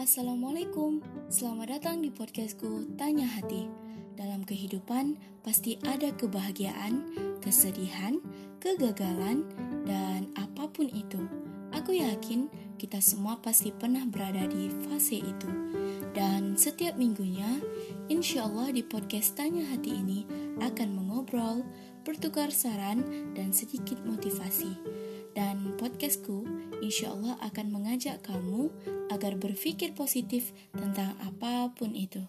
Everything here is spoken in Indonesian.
Assalamualaikum, selamat datang di podcastku Tanya Hati. Dalam kehidupan pasti ada kebahagiaan, kesedihan, kegagalan, dan apa pun itu. Aku yakin kita semua pasti pernah berada di fase itu. Dan setiap minggunya, insya Allah di podcast Tanya Hati ini akan mengobrol, bertukar saran, dan sedikit motivasi. Dan podcastku insya Allah akan mengajak kamu agar berpikir positif tentang apa pun itu.